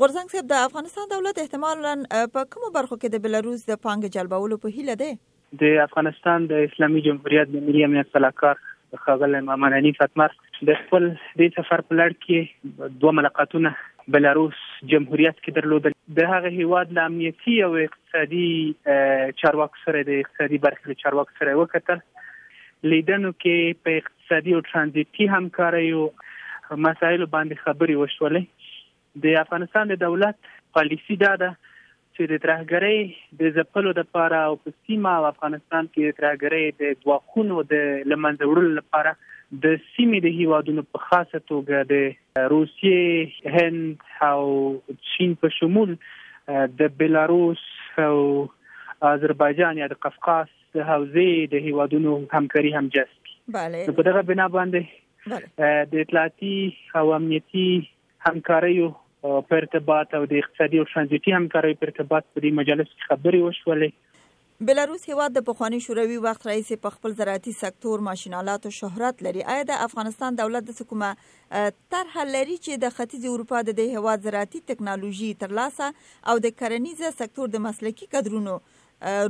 غورځنګ صاحب د افغانستان دولت احتمالا په کومو برخو کې د بلاروس د پانګې جلبولو په هیله دی د افغانستان د اسلامي جمهوریت د ملي امنیت سلاکار ښاغلی محمد حنیف اتمر د خپل دې سفر په لړ کې دوه ملاقاتونه بلاروس جمهوریت کې درلودل د هغه هیواد له امنیتي او اقتصادي چارواکو سره د اقتصادي برخې چارواکو سره وکتل لیدنو کې په اقتصادي او ترانزیتي همکاریو مسایلو باندې خبرې وشولې. د افغانستان د دولت پالیسي دا ده چې د ترهګرۍ د ځپلو لپاره او په سیمه او افغانستان کې د ترهګرۍ د ګواښونو د له منځه وړلو لپاره د سیمې د هیوادونو په خاصه توګه د روسیې، هند او چین په شمول د بلاروس او آذربایجان یا د قفقاز د حوزې د هیوادونو همکاري هم جذب بله په دغه بنا باندې د اطلاعاتي او امنیتي همکاریو په ارتباط او د اقتصادي او ترانزیتي همکاریو په ارتباط په دې مجلس کې خبرې وشولې بلاروس هیواد د پخوانی شوروي وخت راهیسې په خپل زراعتي سکتور ماشینالاتو شهرت لري آیا د افغانستان دولت د کومه طرحه لري چې د ختیځ اروپا د دې هیواد زراعتي ټکنالوژي ترلاسه او د کرنیز سکتور د مسلکي کدرونو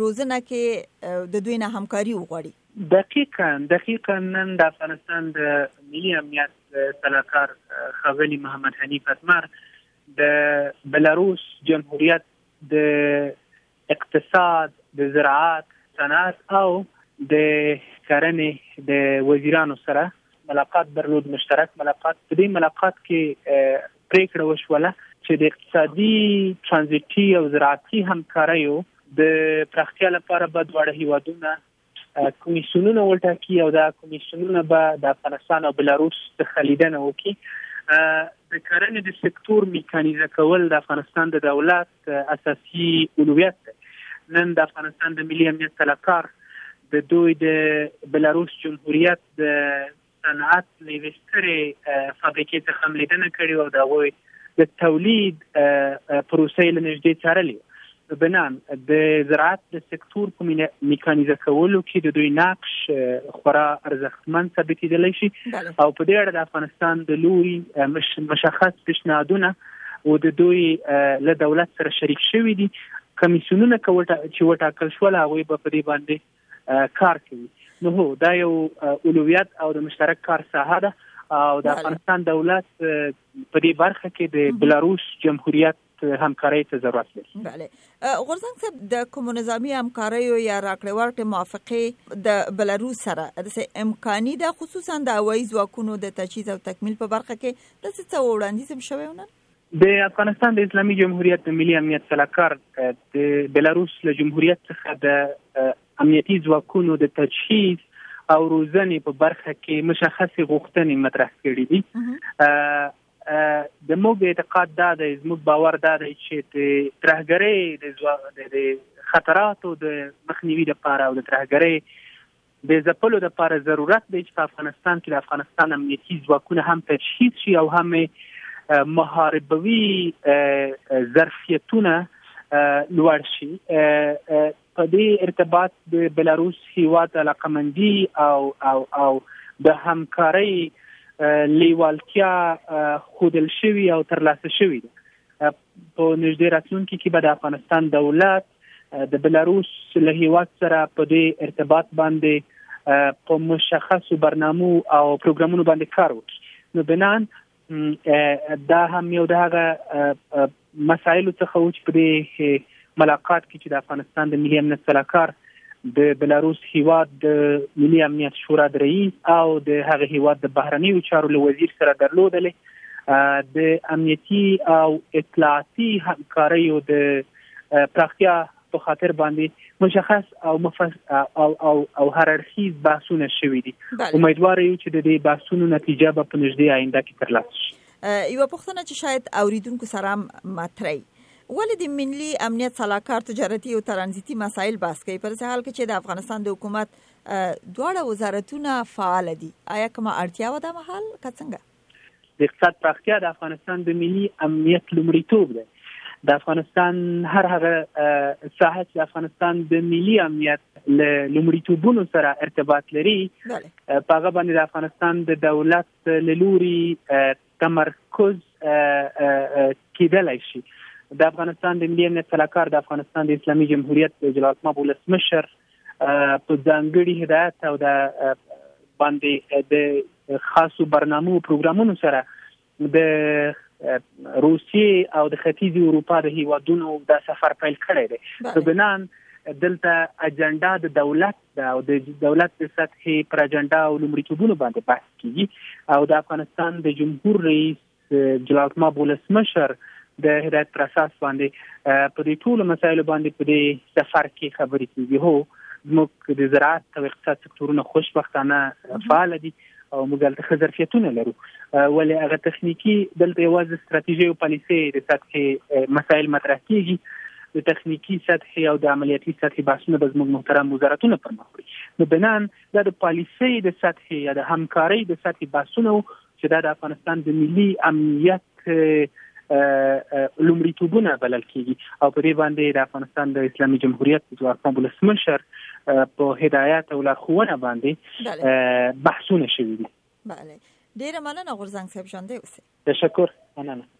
روزنه کې د دوی نه همکاري وغواړي دقیقا دقیقا نن د افغانستان د ملي امنیت سلاکار خغلی محمد حنیف اتمر د بلاروس جمهوریت د اقتصاد د زراعت صنعت او د کرنې د وزیرانو سره ملاقات درلود مشترک ملاقات په دې ملاقات کې پریکړه وشوله چې د اقتصادي ترانزیټي او زراعتي همکاریو د پراختیا لپاره به دواړه هیوادونه کمیسیونونه وټاکي او دا کمیسیونونه به د افغانستان او بلاروس د خلیدنه وکړي د کرنې د سکتور میکانیزه کول د افغانستان د دولت امنیت اساسي اولویت دی نن د افغانستان د ملي امنیت سلاکار د دوی د بلاروس جمهوریت د صنعت نوې سترې فابریکې ته هم لیدنه کړې او د غوي د تولید پروسې لنیږدې څارلې بنان د زراعت د سکتور په میکانیزه کولو کې د دوی نقش خورا ارزښتمن ثابتېدلی شي او په دې اړه د افغانستان د لوري مشخص پیشنهادونه او د دوی له دولت سره شریک شوي دي کمیسیونونه چې وټاکل شول هغوی به په دې باندې کار کوي نو هو دا یو اولویت او د مشترک کار ساحه ده او د افغانستان دولت په دې برخه کې د بلاروس جمهوریت همکارۍ ته ضرورت لري بله غورځنګ صاحب د کوم نظامی همکاریو یا راکړې ورکړې موافقه د بلاروس سره د امکاني د خصوصا د هوایي ځواکونو د تجهیز او تکمیل په برخه کې داسې څه وړاندیز هم شوی و نن د افغانستان د اسلامي جمهوریت د ملي امنیت سلاکار د بلاروس له جمهوریت څخه د امنیتي ځواکونو د تجهیز او روزنې په برخه کې مشخصې غوښتنې مطرح کړې دي د موږ اعتقاد دا دی زموږ باور دا دی چې د ترهګرۍ د خطراتو د مخنیوي لپاره او د ترهګرۍ د ځپلو لپاره ضرورت دی چې په افغانستان کې د افغانستان امنیتي ځواکونه هم تجهیز شي او هم محاربوي ظرفیتونه لوړ شي په دې ارتباط د بلاروس هیواد علاقمندي او او او د همکارۍ لیوالتیا خودل شوی او ترلاسه شوی ده په نږدې راتلونکي کې به د افغانستان دولت د بلاروس له هیواد سره په دې ارتباط باندې په مشخصو برنامو او پروګرامونو باندې کار وکړي نو بنان دا هم یو دغه مسایل څخه و چې په دې ملاقات کې چې د افغانستان د ملي امنیت سلاکار د بلاروس هیواد د ملي امنیت شورا د رئیس او د هغه هیواد د بهرنیو چارو له وزیر سره درلودلې د امنیتي او اطلاعاتي همکاریو د پراختیا په خاطر باندې مشخص او مفصل او او او هر اړخیز بحثونه شوي دي امیدوار یو چې د دې بحثونو نتیجه به په نږدې آینده کې ترلاسه شي یو پښتنه چې شاید اوریدونکو سره مطرح ولې د ملي امنیت صلاحکار تجارتي او ترانزیتي مسایل بحث کوي پر ځای حال کې چې د افغانستان د حکومت دواړه وزارتونه فعال دي آیا کومه اړتیا و دا مهال که څنګه د اقتصاد پراختیا د افغانستان د ملي امنیت لومړیتوب دی د افغانستان هر هغه ساحه چې د افغانستان د ملي امنیت له لومړیتوبونو سره ارتباط لري په هغه باندې د افغانستان د دولت له لوري تمرکز کېدلای شي د افغانستان د ملي امنیت سلاکار د افغانستان د اسلامي جمهوریت د جلالتماب ولسمشر په ځانګړي هدایت او د باندې د خاصو برنامو پروګرامونو سره د روسیې او د ختیځ اروپا د هیوادونو د سفر پیل کړی دی په بنان دلته اجنډا د دولت دا او د دولت د سطحې پر اجنډا او لومړیتوبونو باندې بحث کیږي او د افغانستان د جمهور رئیس جلالتماب ولسمشر د هدایت پر اساس باندې په دې ټولو مسایلو باندې په دې سفر کې خبرې کیږي هو زموږ د زراعت او اقتصاد سکتورونه خوشبختانه فعال دي او موږ دلته ښه ظرفیتونه لرو ولې هغه تخنیکی دلته یوازې ستراتیژي او پالیسي د سطحې مسایل مطرح کیږي د تخنیکی سطح او د عملیاتي سطح بحثونه به زموږ محترم وزارتونه پر مخ وړي نو بنان دا د پالیسي د سطح یا د همکارۍ د سطح بحثونه چې دا د افغانستان د ملي امنیت لومړیتوبونه بلل کیږي او په دې باندې د افغانستان د اسلامي جمهوریت د ځواکمن ولسمشر په هدایت او لارښوونه باندې بحثونه شوي دي بله ډیره مننه غورزنګ صاحب ژوندې اوسئ تشکر مننه